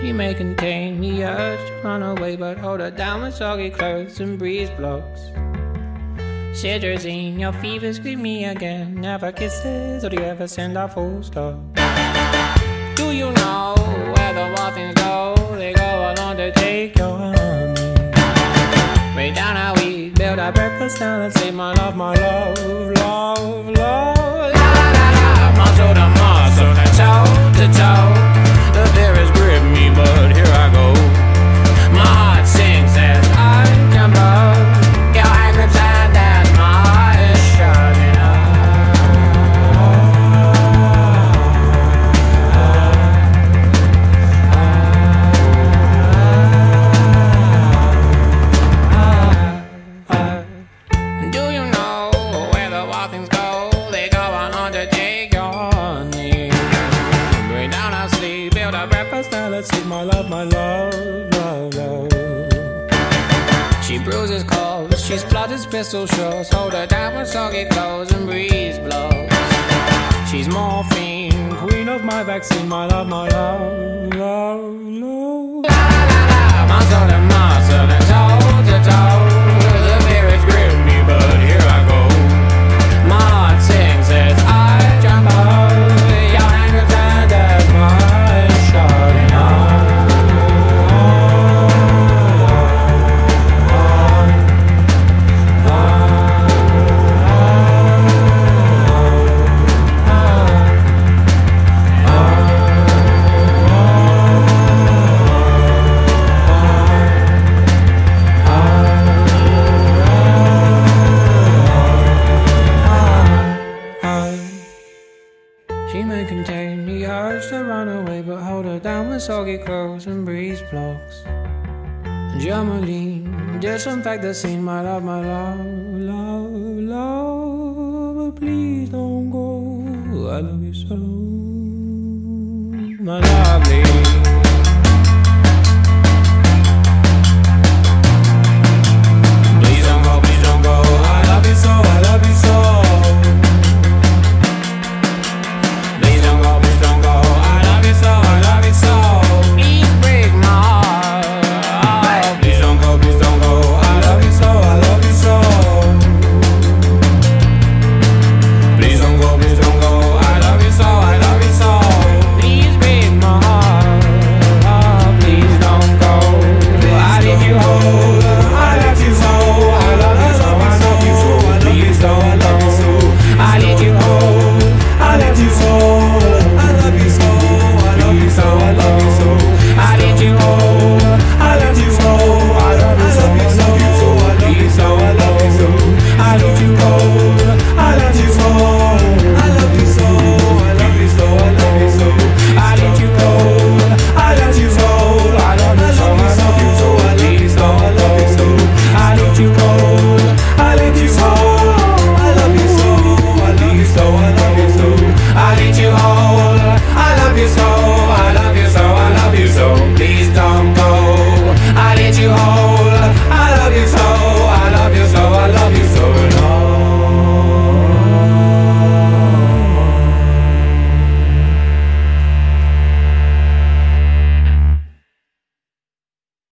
She may contain the urge to run away, but hold her down with soggy clothes and breeze blocks. Cetirizine, your fever scream me again. Never kisses, or do you ever send a full stop? Do you know where the wild go? They go along to take your honey. Way down how we build our breakfast down and say, My love, my love, love, love. La la la la, muscle to muscle, to toe to toe. My love, my love, love, love. She bruises calls, she splutters pistol shots. Hold her down with soggy clothes and breeze blocks. She's morphine, queen of my vaccine, my love, my love, love, love. La la la la, contain the urge to run away, but hold her down with soggy clothes and breeze blocks. Germolene, disinfect the scene, my love, my love, love, love. But please don't go. I love you so, my lovely.